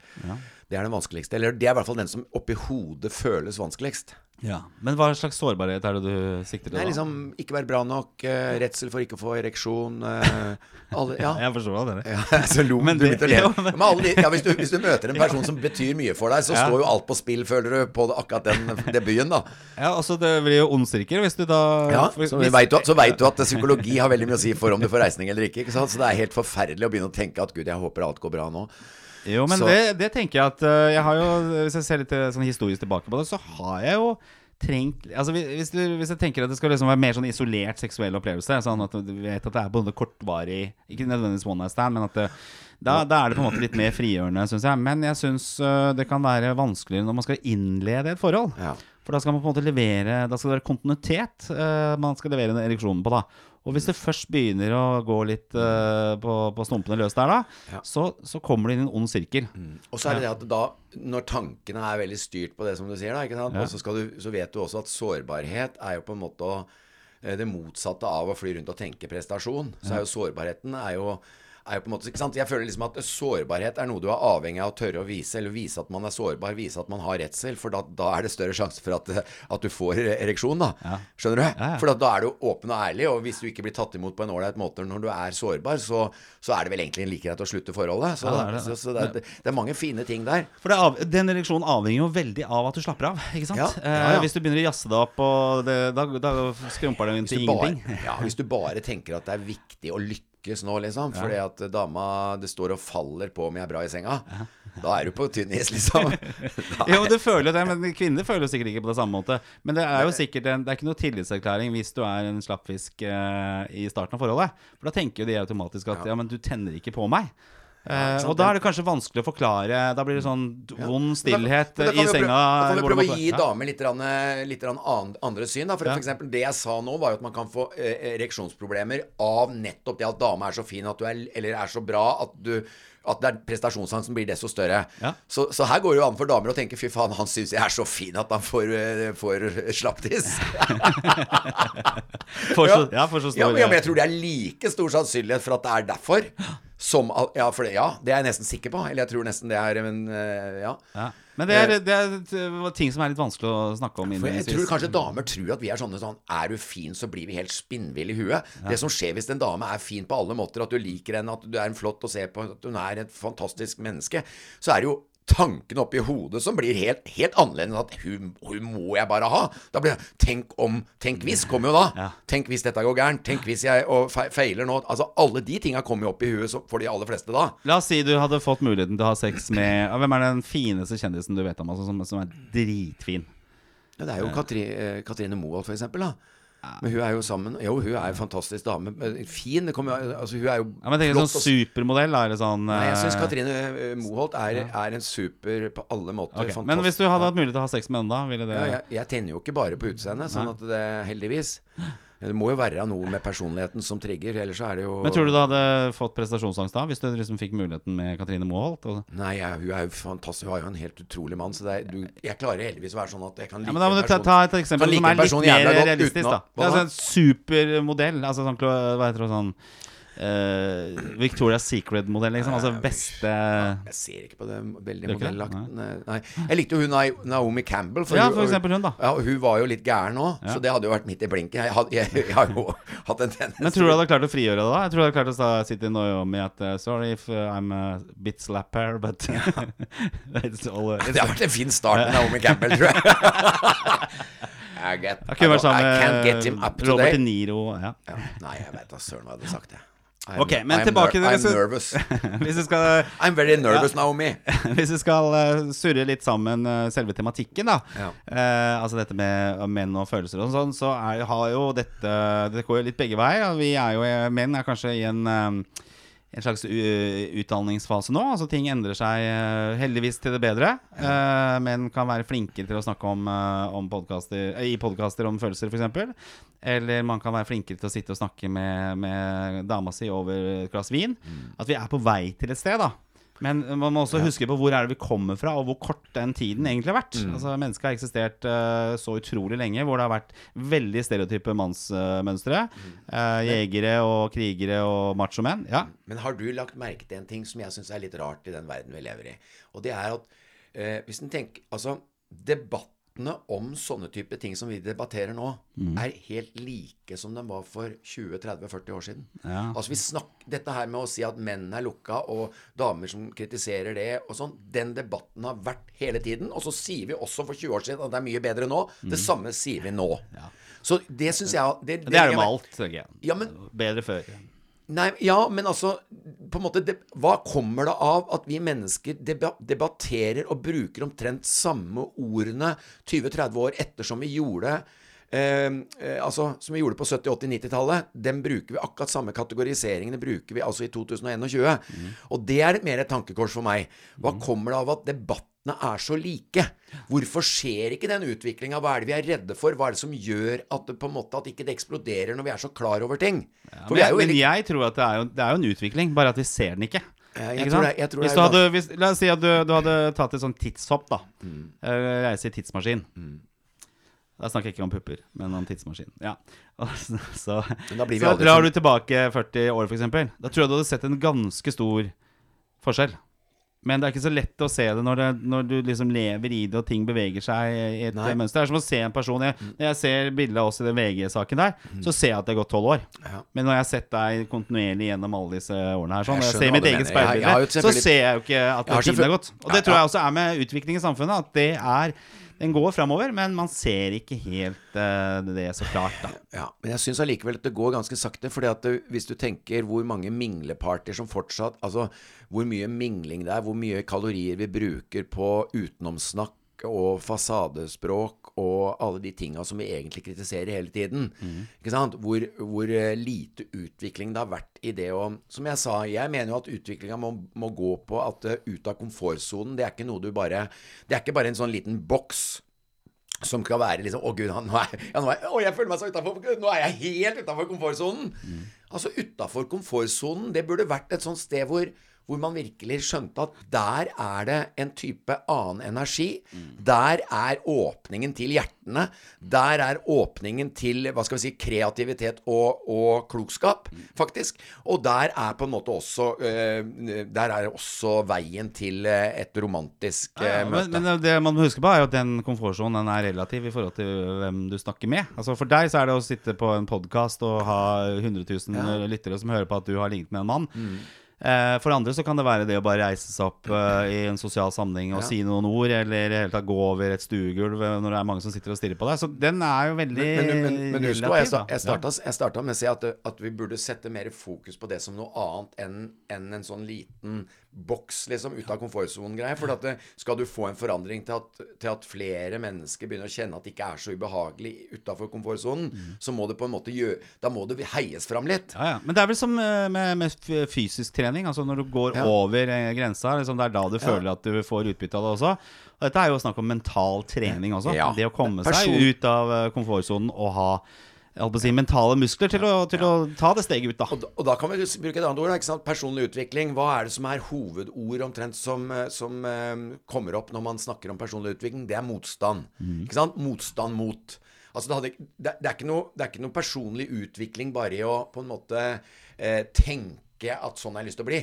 Det er den vanskeligste. Eller det er i hvert fall den som oppi hodet føles vanskeligst. Ja. Men hva slags sårbarhet er det du sikter til? Er liksom ikke være bra nok, uh, redsel for ikke å få ereksjon uh, alle, ja. Jeg forstår det. Ja, så lo Men du det- begynte å le. jo, men- Men alle ja, hvis, du, hvis du møter en person som betyr mye for deg, så Ja. står jo alt på spill, føler du, på akkurat den debuten, da. Ja, altså Det blir jo ondsirkel hvis du da Ja, for- så hvis- vet du, at- så vet du at psykologi har veldig mye å si for om du får reisning eller ikke. ikke? Så det er helt forferdelig å begynne å tenke at gud, jeg håper alt går bra nå. Jo, men det, det tenker jeg at øh, Jeg har jo, Hvis jeg ser litt øh, sånn historisk tilbake på det, så har jeg jo trengt Altså hvis, du, hvis jeg tenker at det skal liksom være mer sånn isolert seksuell opplevelse, sånn at du vet at det er både kortvarig Ikke nødvendigvis one night stand, men at det, da, da er det på en måte litt mer frigjørende, syns jeg. Men jeg syns øh, det kan være vanskeligere når man skal innlede et forhold. Ja. For da skal man på en måte levere Da skal det være kontinuitet man skal levere ereksjonen ereksjon på. da Og hvis det først begynner å gå litt uh, på, på stumpene løs der, da, Ja. så, så kommer det inn en ond sirkel. Og så er det det at da, når tankene er veldig styrt på det som du sier, da, ikke sant? Ja. Så, du, så vet du også at sårbarhet er jo på en måte eh, det motsatte av å fly rundt og tenke prestasjon. Så er jo sårbarheten er jo, er jo på en måte, ikke sant? Jeg føler liksom at sårbarhet er noe du er avhengig av å tørre å vise, eller vise at man er sårbar, vise at man har redsel, for da, da er det større sjanse for at, at du får ereksjon, da. Ja. Skjønner du? Ja, ja. For da, er du åpen og ærlig, og hvis du ikke blir tatt imot på en ålreit måte når du er sårbar, så, så er det vel egentlig like greit å slutte forholdet. Så, det så, så det, er, det er mange fine ting der. For av, Den ereksjonen avhenger jo veldig av at du slapper av. Ikke sant? Eh, hvis du begynner å jazze deg opp, og det, da, da skrumper det til ingenting. bare, ja, hvis du bare tenker at det er viktig å lykkes nå, liksom, fordi at dama det står og faller på om jeg er bra i senga, da er du på tynn is, liksom. Jo, du føler det, men kvinner føler sikkert ikke på det samme måte. Men det er jo sikkert en, Det er ikke noe tillitserklæring hvis du er en slappfisk uh, i starten av forholdet. For da tenker jo de automatisk at ja, men du tenner ikke på meg. Eh, og da er det kanskje vanskelig å forklare. Da blir det sånn vond stillhet da i senga. Da kan vi prøve å gi ja. damer litt, rann, litt rann andre syn. Da. For, Ja. for eksempel, det jeg sa nå, var jo at man kan få eh, ereksjonsproblemer av nettopp det at dame er så fin at du er, eller er så bra at du at det er prestasjonsangsten blir desto større. Ja. Så, så her går det jo an for damer å tenke fy faen, han syns jeg er så fin at han får, eh, får slapptiss. For så, ja, for så stor Ja, men, ja, men jeg tror det er like stor sannsynlighet for at det er derfor. Som, ja, for det, ja, det er jeg nesten sikker på. Eller jeg tror nesten det er en eh, Ja. ja. Men det er, det er ting som er litt vanskelig å snakke om For jeg tror kanskje damer tror at vi er sånne sånn Er du fin, så blir vi helt spinnville i huet. Det som skjer hvis en dame er fin på alle måter, at du liker henne, at du er en flott å se på, at hun er et fantastisk menneske, så er det jo tanken oppi hodet som blir helt, helt annerledes enn at hun, hun må jeg bare ha. Da blir det Tenk om Tenk hvis kommer jo da. Ja. Tenk hvis dette går gærent. Tenk hvis jeg feiler nå. Altså Alle de tinga kommer jo opp i huet for de aller fleste da. La oss si du hadde fått muligheten til å ha sex med Hvem er den fineste kjendisen du vet om altså, som, som er dritfin? Ja, det er jo Katri, eh, Katrine Moholt, for eksempel. da Men hun er jo sammen Jo, hun er en fantastisk dame. Fin. Det kommer, altså, hun er jo Ja, men tenker flott sånn supermodell, er det sånn Nei, jeg syns eh, Katrine eh, Moholt er, er en super på alle måter. Okay. Men hvis du hadde hatt mulighet til å ha sex med henne, da? Ville det ja, jeg, jeg tenner jo ikke bare på utseendet, sånn at det heldigvis Det må jo være noe med personligheten som trigger, ellers så er det jo Men tror du du hadde fått prestasjonsangst da, hvis du liksom fikk muligheten med Katrine Moholt? Og... Nei, jeg, hun er jo fantastisk. Hun er jo en helt utrolig mann. Så er, du, jeg klarer heldigvis å være sånn at jeg kan like Ja, men Da må en du ta, ta et eksempel like som er litt mer realistisk. da. da er da? sånn supermodell. Altså sånn, hva heter det sånn eh, Victoria's Secret-modell, liksom. Altså beste Jeg ser ikke på det veldig ikke modellakt. Nei. Jeg likte jo hun Naomi Campbell. Ja, for eksempel hun, da. Ja, hun var jo litt gæren òg, Ja. så det hadde jo vært midt i blinken. Jeg, had- jeg, jeg har jo hatt en tendens Men tror du du hadde klart å frigjøre det da? Jeg tror du hadde klart å sitte i Naomi at uh, Sorry if uh, I'm a bit slapper, but it's all Det har vært en fin start med Naomi Campbell, tror jeg. I, get, I, I can't get him up Robert De. Niro. Ja. Ja. Nei, jeg vet da søren hva jeg hadde sagt, jeg. Ok, men I'm tilbake til ner- det, I'm nervous. Hvis skal I'm very nervous, Naomi. Hvis vi skal uh, surre litt sammen uh, selve tematikken, da. Ja. Uh, altså dette med menn og følelser og sånn, så er, har jo dette Det går jo litt begge veier. Vi er jo Menn er kanskje i en eh, en slags utdanningsfase nå. Altså Ting endrer seg eh, heldigvis til det bedre. Eh, men kan være flinkere til å snakke om, eh, om podcaster, i podkaster om følelser, f.eks. Eller man kan være flinkere til å sitte og snakke med, med dama si over et glass vin. At vi er på vei til et sted, da. Men man må også huske på hvor er det vi kommer fra, og hvor kort den tiden egentlig har vært. Altså Mennesket har eksistert uh, så utrolig lenge, hvor det har vært veldig stereotype mannsmønstre. Eh, jegere og krigere og machomenn. Ja. Men har du lagt merke til en ting som jeg syns er litt rart i den verden vi lever i? Og det er at eh, hvis en tenker Altså, debattene om sånne type ting som vi debatterer nå, er helt like som de var for 20-30-40 år siden. Ja. Altså vi snakker Dette her med å si at menn er lukka, og damer som kritiserer det og sånn, den debatten har vært hele tiden. Og så sier vi også for 20 år siden at det er mye bedre nå. Det samme sier vi nå. Så det syns jeg det, Det er det med alt, tenker jeg. Ja, men Bedre før. Nei, ja, men altså på en måte, det, Hva kommer det av at vi mennesker debatterer og bruker omtrent samme ordene 20-30 år ettersom vi gjorde eh, eh, altså, som vi gjorde på 70-, 80-, 90-tallet? Den bruker vi akkurat samme kategoriseringene bruker vi altså i 2021. Og det er mer et tankekors for meg. Hva kommer det av at debattene er så like? Hvorfor skjer ikke den utviklinga? Hva er det vi er redde for? Hva er det som gjør at det på en måte at ikke det eksploderer når vi er så klar over ting? Ja, Men, er men jeg tror at det er, jo, det er jo en utvikling, bare at vi ser den ikke. Ja, Ikke det- hvis du hadde, hvis, la oss si at du, du hadde tatt et sånt tidshopp, da. Mm. Eh, reise i tidsmaskin. Da snakker jeg ikke om pupper, men om tidsmaskin. Ja. Så så, så drar du tilbake 40 år, f.eks. Da tror jeg du hadde sett en ganske stor forskjell. Men det er ikke så lett å se det når, det, når du liksom lever i det, og ting beveger seg i et Nei. mønster. Det er som å se en person jeg, Når jeg ser bildet av oss i den VG-saken der, så ser jeg at det har gått tolv år. Mm. Ja. Men når jeg har sett deg kontinuerlig gjennom alle disse årene her, sånn, Jeg jeg ser mitt eget speilbilde, så ser jeg jo ikke at tiden har gått. Og det tror jeg også er med utvikling i samfunnet. At det er Den går framover, men man ser ikke helt uh, det så klart, da. Ja, men jeg syns allikevel at det går ganske sakte. det, hvis du tenker hvor mange minglepartier som fortsatt Altså hvor mye mingling det er, hvor mye kalorier vi bruker på utenomsnakk og fasadespråk og alle de tinga som vi egentlig kritiserer hele tiden. Ikke sant? Hvor, hvor eh, lite utvikling det har vært i det å Som jeg sa, jeg mener jo at utviklinga må, må gå på at eh, ut av komfortsonen Det er ikke noe du bare Det er ikke bare en sånn liten boks som skal være liksom Å, gud, nå er, ja, nå er, å, jeg føler meg så utafor Nå er jeg helt utafor komfortsonen. Altså, utafor komfortsonen, det burde vært et sånt sted hvor hvor man virkelig skjønte at der er det en type annen energi. Der er åpningen til hjertene. Der er åpningen til hva skal vi si, kreativitet og, og klokskap, faktisk. Og der er på en måte også eh, Der er også veien til eh, et romantisk ja, Ja, møte. men, men det man må huske på, er jo at den komfortsonen den er relativ i forhold til hvem du snakker med. Altså For deg så er det å sitte på en podkast og ha 100 000 lyttere som hører på at du har ligget med en mann. Mm. Eh, for andre så kan det være det å bare reise seg opp eh, i en sosial sammenheng og Ja. si noen ord, eller i hele tatt gå over et stuegulv eh, når det er mange som sitter og stirrer på deg. Så den er jo veldig Men, men, men, men jeg, relativ, da. jeg, starta, jeg starta med å si at, at vi burde sette mer fokus på det som noe annet enn enn en sånn liten boks liksom ut av komfortsonen-greie. For at det, skal du få en forandring til at, til at flere mennesker begynner å kjenne at det ikke er så ubehagelig utafor komfortsonen, så må det på en måte gjøre Da må det heies fram litt. Ja, ja. Men det er vel som eh, med, med fysisk trening. Altså Når du går Ja. over eh, grensa, liksom det er da du føler at du får utbytte av det også. Og dette er jo snakk om mental trening også. Det å komme Person- seg ut av eh, komfortsonen og ha si, mentale muskler til, å, til å ta det steget ut, da. Og da, og da kan vi bruke et annet ord. Ikke sant? Personlig utvikling. Hva er det som er hovedord omtrent som, eh, som eh, kommer opp når man snakker om personlig utvikling? Det er motstand. Ikke sant? Motstand mot. Altså det, hadde, det, det, er ikke noe, det er ikke noe personlig utvikling bare i å på en måte eh, tenke at sånn har jeg lyst til å bli.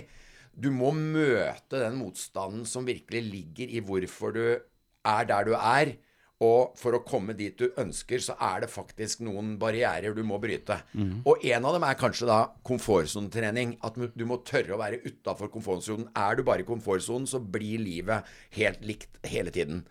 Du må møte den motstanden som virkelig ligger i hvorfor du er der du er. Og for å komme dit du ønsker, så er det faktisk noen barrierer du må bryte. Og en av dem er kanskje da komfortsonetrening. At du- må tørre å være utafor komfortsonen. Er du bare i komfortsonen, så blir livet helt likt hele tiden.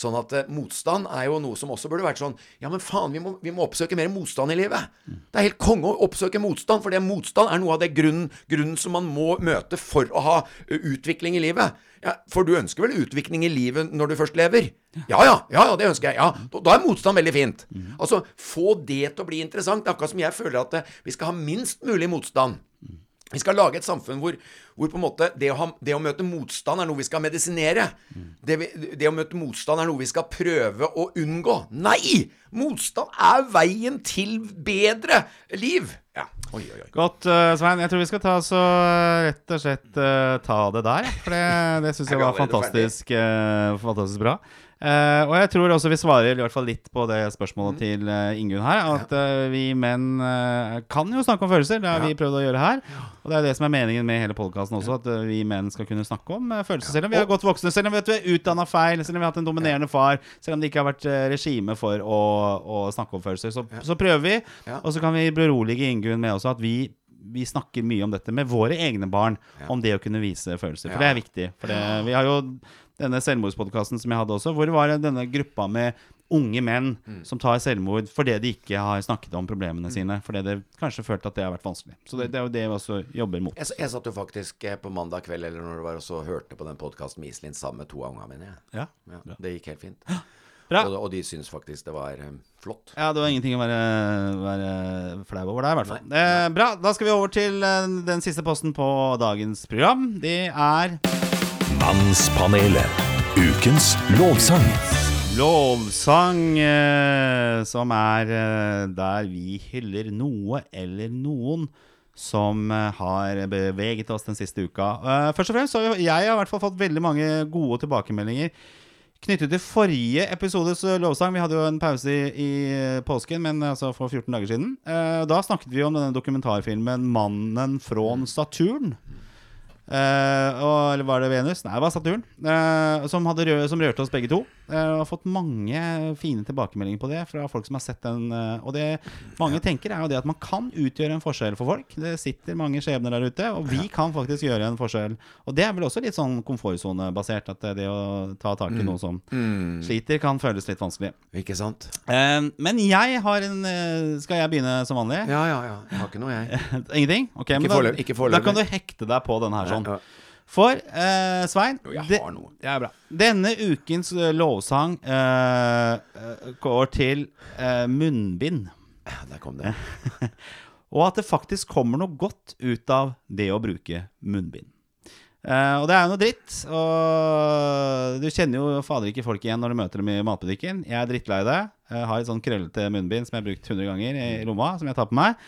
Sånn at eh, motstand er jo noe som også burde vært sånn Ja, men faen, vi må, vi må oppsøke mer motstand i livet. Det er helt konge å oppsøke motstand, for det motstand er noe av det grunnen, grunnen som man må møte for å ha utvikling i livet. Ja, for du ønsker vel utvikling i livet når du først lever? Ja ja, ja, ja det ønsker jeg. Ja, Da, da er motstand veldig fint. Altså, få det til å bli interessant. Er akkurat som jeg føler at eh, vi skal ha minst mulig motstand. Vi skal lage et samfunn hvor, hvor på en måte det å, ha, det å møte motstand er noe vi skal medisinere. Det, vi, det å møte motstand er noe vi skal prøve å unngå. Nei! Motstand er veien til bedre liv. Ja. Oi, oi, oi. Godt, uh, Svein. Jeg tror vi skal ta så eh, rett og slett uh, ta det der. For det, det syns jeg var fantastisk, uh, fantastisk bra. Eh, og jeg tror også vi svarer i hvert fall litt på det spørsmålet Mm. til uh, Ingunn her. At uh, vi menn kan jo snakke om følelser. Det har vi prøvd å gjøre her. Og det er det som er meningen med hele podkasten også. At vi menn skal kunne snakke om følelser. Selv om vi har gått voksne, selv om vi er utdanna feil, selv om vi har hatt en dominerende far, selv om det ikke har vært regime for å, å snakke om følelser, så, så prøver vi. Ja. Og så kan vi berolige Ingunn med også at vi vi snakker mye om dette med våre egne barn, om det å kunne vise følelser. For Ja. det er viktig. For det, vi har jo denne selvmordspodkasten som jeg hadde også, hvor var denne gruppa med unge menn Mm. som tar selvmord fordi de ikke har snakket om problemene sine. Fordi de kanskje følt at det har vært vanskelig. Så det, det er jo det vi også jobber mot. Jeg, jeg satt jo faktisk eh, på mandag kveld eller når det var, og hørte på den podkasten med Iselin sammen med to av ungene mine. Ja, Ja, det gikk helt fint. Bra. Og, og de syns faktisk det var eh, flott. Ja, det var ingenting å være, være flau over der, i hvert fall. Eh, bra. Da skal vi over til eh, den siste posten på dagens program. Det er Mannspanelet. Ukens lovsang. lovsang, eh, som er eh, der vi hyller noe eller noen som eh, har beveget oss den siste uka. Eh, først og fremst så har jeg i hvert fall fått veldig mange gode tilbakemeldinger knyttet til forrige episodes eh, lovsang. Vi hadde jo en pause i, i påsken, men altså for 14 dager siden. Eh, da snakket vi om denne dokumentarfilmen 'Mannen fra Saturn'. Eh, og, eller var det Venus? Nei, det var Saturn. eh, som, rø som rørte oss begge to. Eh, og har fått mange fine tilbakemeldinger på det fra folk som har sett den. eh, og det mange tenker, er jo det at man kan utgjøre en forskjell for folk. Det sitter mange skjebner der ute, og vi kan faktisk gjøre en forskjell. Og det er vel også litt sånn komfortsonebasert, at det å ta tak i noe som sliter, kan føles litt vanskelig. Ikke sant? Eh, men jeg har en eh, Skal jeg begynne som vanlig? Ja, ja, ja. Jeg har ikke noe, jeg. Ingenting? Okay, ikke foreløpig, da, da kan du hekte deg på denne her sånn. Ja, ja. For eh, Svein Jo, jeg det- har noe. Ja, bra. Denne ukens eh, lovsang eh, eh, går til eh, munnbind. Der kom det. Og at det faktisk kommer noe godt ut av det å bruke munnbind. Eh, og det er jo noe dritt. Og du kjenner jo fader ikke folk igjen når du møter dem i matbutikken. Jeg er drittlei det. Jeg har et sånn krøllete munnbind som jeg har brukt 100 ganger i lomma, som jeg tar på meg.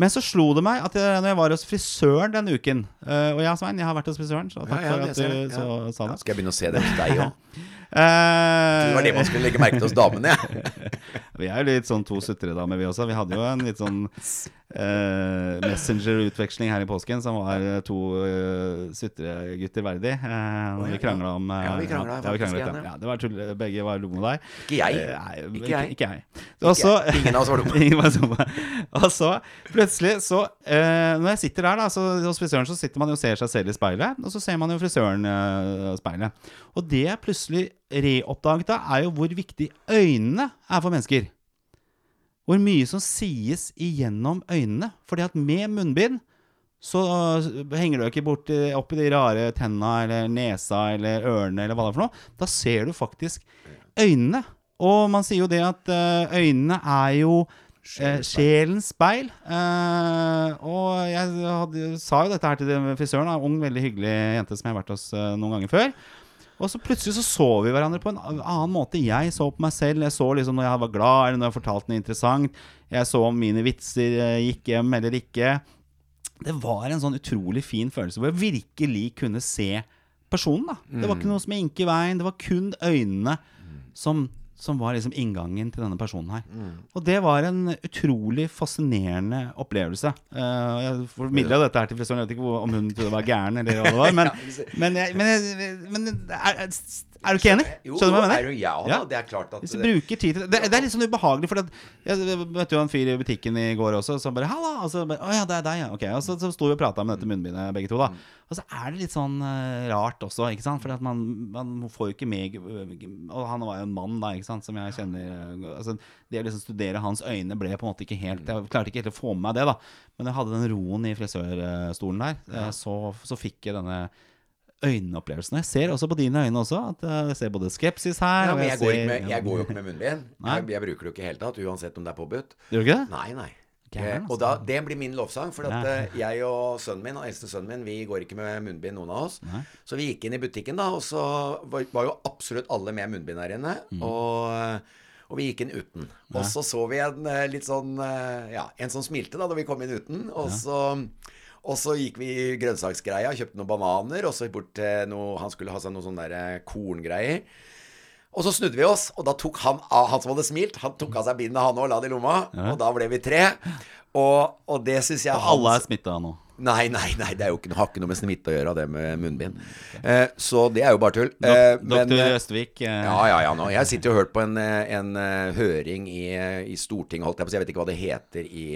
Men så slo det meg at jeg, når jeg var hos frisøren den uken eh, Og ja, Svein, jeg har vært hos frisøren, så takk Ja, ja, for at du så, Ja. sa det. Ja, skal jeg begynne å se det hos deg òg? Eh, Det var det man skulle legge merke til hos damene. jeg. Vi er jo litt sånn to sutredamer, vi også. Vi hadde jo en litt sånn uh, Messenger-utveksling her i påsken som var eh, to uh, sutregutter verdig. Uh, vi krangla om uh, Ja, vi kranglet ja, faktisk ja. ja. det var tull, Begge var dumme der. Ikke jeg. Nei, Ikke ikke, jeg. ikke jeg. Også, Ingen av oss var dumme. Ingen var dumme. Og så plutselig så Når jeg sitter der da så, hos frisøren, så sitter man jo og ser seg selv i speilet. Og så ser man jo frisøren i speilet. Og det er plutselig reoppdaget da, er jo hvor viktig øynene er for mennesker. Hvor mye som sies igjennom øynene. Fordi at med munnbind så henger du ikke bort opp i de rare tenna eller nesa eller ørene eller hva det er for noe. Da ser du faktisk øynene. Og man sier jo det at eh, øynene er jo eh, sjelens speil. Uh, og jeg hadde, sa jo dette her til frisøren, en ung, veldig hyggelig jente som jeg har vært hos uh, noen ganger før. Og så plutselig så så vi hverandre på en annen måte. Jeg så på meg selv. Jeg så liksom når jeg var glad, eller når jeg fortalte noe interessant. Jeg så om mine vitser eh, gikk hjem eller ikke. Det var en sånn utrolig fin følelse hvor jeg virkelig kunne se personen. da Det var ikke noe som gikk i veien. Det var kun øynene som, som var liksom inngangen til denne personen her. Og det var en utrolig fascinerende opplevelse. Uh, jeg formidla dette her til frisøren. Jeg vet ikke om hun trodde det var gæren, eller hva det var. Men, men, jeg, men, jeg, men er, er du ikke enig? Skjønner du hva jeg er mener? ja, Ja. da, det er klart at Hvis du bruker tid til det, det er litt sånn ubehagelig, for det, jeg møtte jo en fyr i butikken i går også, som bare 'Halla!' Og så bare 'Å ja, det er deg, ja'. Ok. Og så, så sto vi og prata med dette munnbindet, begge to, da. Og så er det litt sånn uh, rart også, ikke sant. For man, man får jo ikke med Og han var jo en mann, da, ikke sant, som jeg kjenner eh, Altså, det å liksom studere hans øyne ble på en måte ikke helt Jeg klarte ikke helt å få med meg det, da. Men jeg hadde den roen i frisørstolen der, eh, så, så fikk jeg denne øyneopplevelsen. Jeg ser også på dine øyne også at eh, jeg ser både skepsis her ja, men jeg, går ser- ikke med, jeg går jo ikke med munnbind. Jeg, jeg bruker det jo ikke i hele tatt, uansett om det er påbudt. Gjør du ikke det? Nei, nei. Gæren, Eh, og da, altså. det blir min lovsang. For at eh, jeg og sønnen min, og eldste sønnen min, vi går ikke med munnbind, noen av oss. Nei. Så vi gikk inn i butikken, da, og så var, var jo absolutt alle med munnbind her inne. Mm. Og, og vi gikk inn uten. Og så så vi en eh, litt sånn Ja, en som smilte da da vi kom inn uten. Og så og så gikk vi i grønnsaksgreia, kjøpte noen bananer, og så bort til noe Han skulle ha seg noen sånne der korngreier. Og så snudde vi oss, og da tok han av Han som hadde smilt, han tok av seg bindet, han òg, la det i lomma. Og da ble vi tre. Og, og det syns jeg Og alle er smitta nå. Nei, nei, nei, det er jo ikke, har ikke noe med smitte å gjøre, det med munnbind. Eh, så det er jo bare tull. Eh, Doktor eh, Østvik eh, ja, ja, ja. Nå. Jeg sitter jo og hørt på en, eh, en eh, høring i, i Stortinget, holdt jeg på å si. Jeg vet ikke hva det heter i,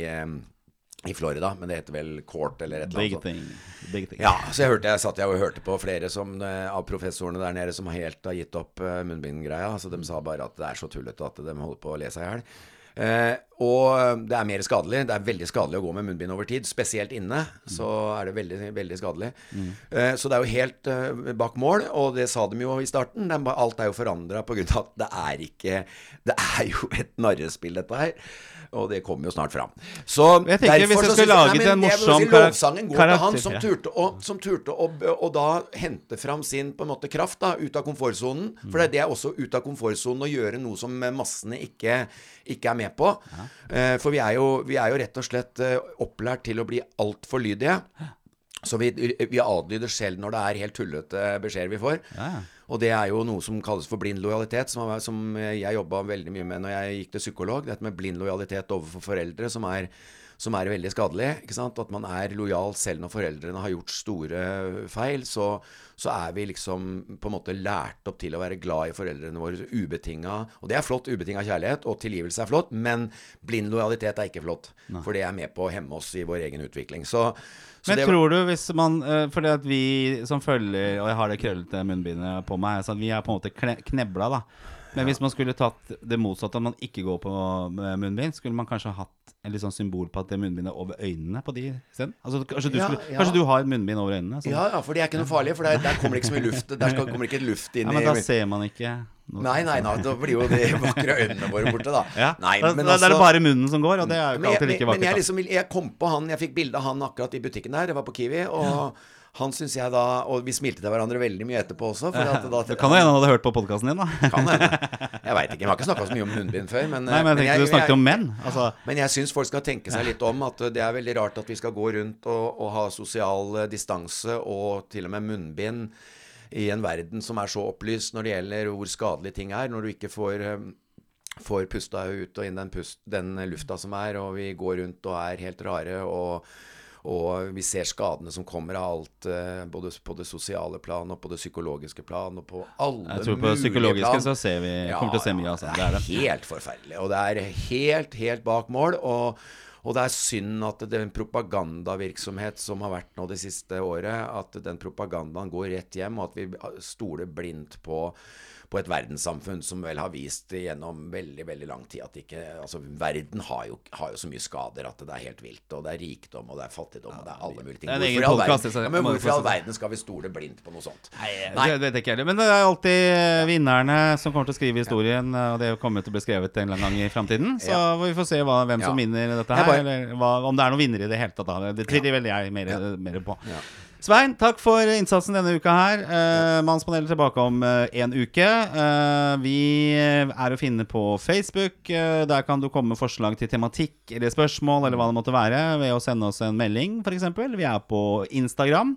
I Florida, men det heter vel Court eller et eller annet. Big thing. Big thing. Ja, så jeg hørte, jeg satt jeg og hørte på flere som, eh, av professorene der nede som helt har gitt opp eh, munnbindgreia. Så de sa bare at det er så tullete at de holder på å le seg i hjel. Eh, og det er mer skadelig. Det er veldig skadelig å gå med munnbind over tid. Spesielt inne så er det veldig, veldig skadelig. Eh, så det er jo helt eh, bak mål, og det sa de jo i starten. Er alt er jo forandra pga. at det er ikke Det er jo et narrespill, dette her. Og det kommer jo snart fram. Så Jeg tenker hvis derfor jeg så skulle synes jeg- Nei, en morsom si Lovsangen går til han som turte å, som turte å, å da hente fram sin på en måte kraft da, ut av komfortsonen. For det, det er også ut av komfortsonen å gjøre noe som massene ikke, ikke er med på. Eh, for vi er, jo, vi er jo rett og slett uh, opplært til å bli altfor lydige. Så vi, vi adlyder selv når det er helt tullete beskjeder vi får. Ja, ja. Og det er jo noe som kalles for blind lojalitet, som, som jeg jobba veldig mye med når jeg gikk til psykolog. Dette med blind lojalitet overfor foreldre, som er, som er veldig skadelig. ikke sant? At man er lojal selv når foreldrene har gjort store feil. Så, så er vi liksom på en måte lært opp til å være glad i foreldrene våre ubetinga. Og det er flott, ubetinga kjærlighet, og tilgivelse er flott, men blind lojalitet er ikke flott. For det er med på å hemme oss i vår egen utvikling. Så, så Men det, tror du hvis man for Fordi at vi som følger Og jeg har det krøllete munnbindet på meg, så vi er på en måte kne, knebla, da. Men hvis man skulle tatt det motsatte, at man ikke går på med munnbind, skulle man kanskje hatt et litt sånn symbol på at det munnbindet er over øynene på de isteden? Altså, kanskje, du Ja, skulle, ja. kanskje du har et munnbind over øynene? sånn? ja, ja, for det er ikke noe farlig, for der, der kommer det ikke så mye luft. Der skal, kommer det ikke luft inn Ja, men da ser man ikke noe. Nei, nei, nei, da blir jo de vakre øynene våre borte, da. Ja, Nei, da, men da, er det altså- bare munnen som går, og det er jo ikke alltid like men, men jeg, liksom, jeg kom på han Jeg fikk bilde av han akkurat i butikken der. Det var på Kiwi. Og han syns jeg da Og vi smilte til hverandre veldig mye etterpå også. For at da, Det kan hende han hadde hørt på podkasten din, da. Kan hende. Jeg veit ikke. Vi har ikke snakka så mye om munnbind før. Men, Nei, men jeg tenkte du snakket om menn. Altså, men jeg syns folk skal tenke seg litt om at det er veldig rart at vi skal gå rundt og, og ha sosial eh, distanse og til og med munnbind i en verden som er så opplyst når det gjelder hvor skadelige ting er, når du ikke får eh, Får pusta ut og inn den, pust, den lufta som er, og vi går rundt og er helt rare. og og vi ser skadene som kommer av alt, eh, både på det sosiale plan og på det psykologiske plan. Og på alle jeg tror på det psykologiske plan. så ser vi, kommer til å se mye. Altså. Det er det. helt forferdelig. Og det er helt, helt bak mål. Og, og det er synd at den propagandavirksomhet som har vært nå det siste året, at den propagandaen går rett hjem, og at vi stoler blindt på på et verdenssamfunn som vel har vist gjennom veldig veldig lang tid at ikke Altså, verden har jo, har jo så mye skader at det er helt vilt. Og det er rikdom, og det er fattigdom, og det er alle mulige ting. Hvorfor i all verden, ja, men hvorfor i all verden skal vi stole blindt på noe sånt? Nei, det vet jeg ikke heller. Men det er alltid vinnerne som kommer til å skrive historien, og det kommer til å bli skrevet en gang i framtiden. Så Ja. vi får se hva, hvem som vinner dette her, bare- eller hva, om det er noen vinnere i det hele tatt. Det tviler vel jeg mer, mer på. Svein, takk for innsatsen denne uka her. Uh, Mannspanelet tilbake om uh, en uke. Uh, vi er å finne på Facebook. Uh, der kan du komme med forslag til tematikk eller spørsmål eller hva det måtte være, ved å sende oss en melding, f.eks. Vi er på Instagram.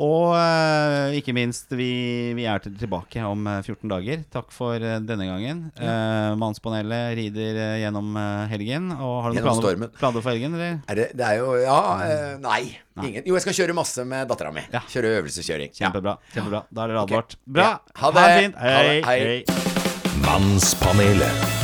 Og eh, ikke minst, vi, vi er til, tilbake om eh, 14 dager. Takk for eh, denne gangen. Eh, Mannspanelet rider eh, gjennom eh, helgen. Og har du Gjennom noen planer, stormen. planer for helgen, eller? Er det, det er jo Ja, eh, nei. Ingen. Jo, jeg skal kjøre masse med dattera mi. Ja. Kjøre øvelseskjøring. Kjempebra. kjempebra Da er det advart. Okay. Bra. Ja. Ha Ha det fint. Ha det. Hei. Hei. hei. Mannspanelet.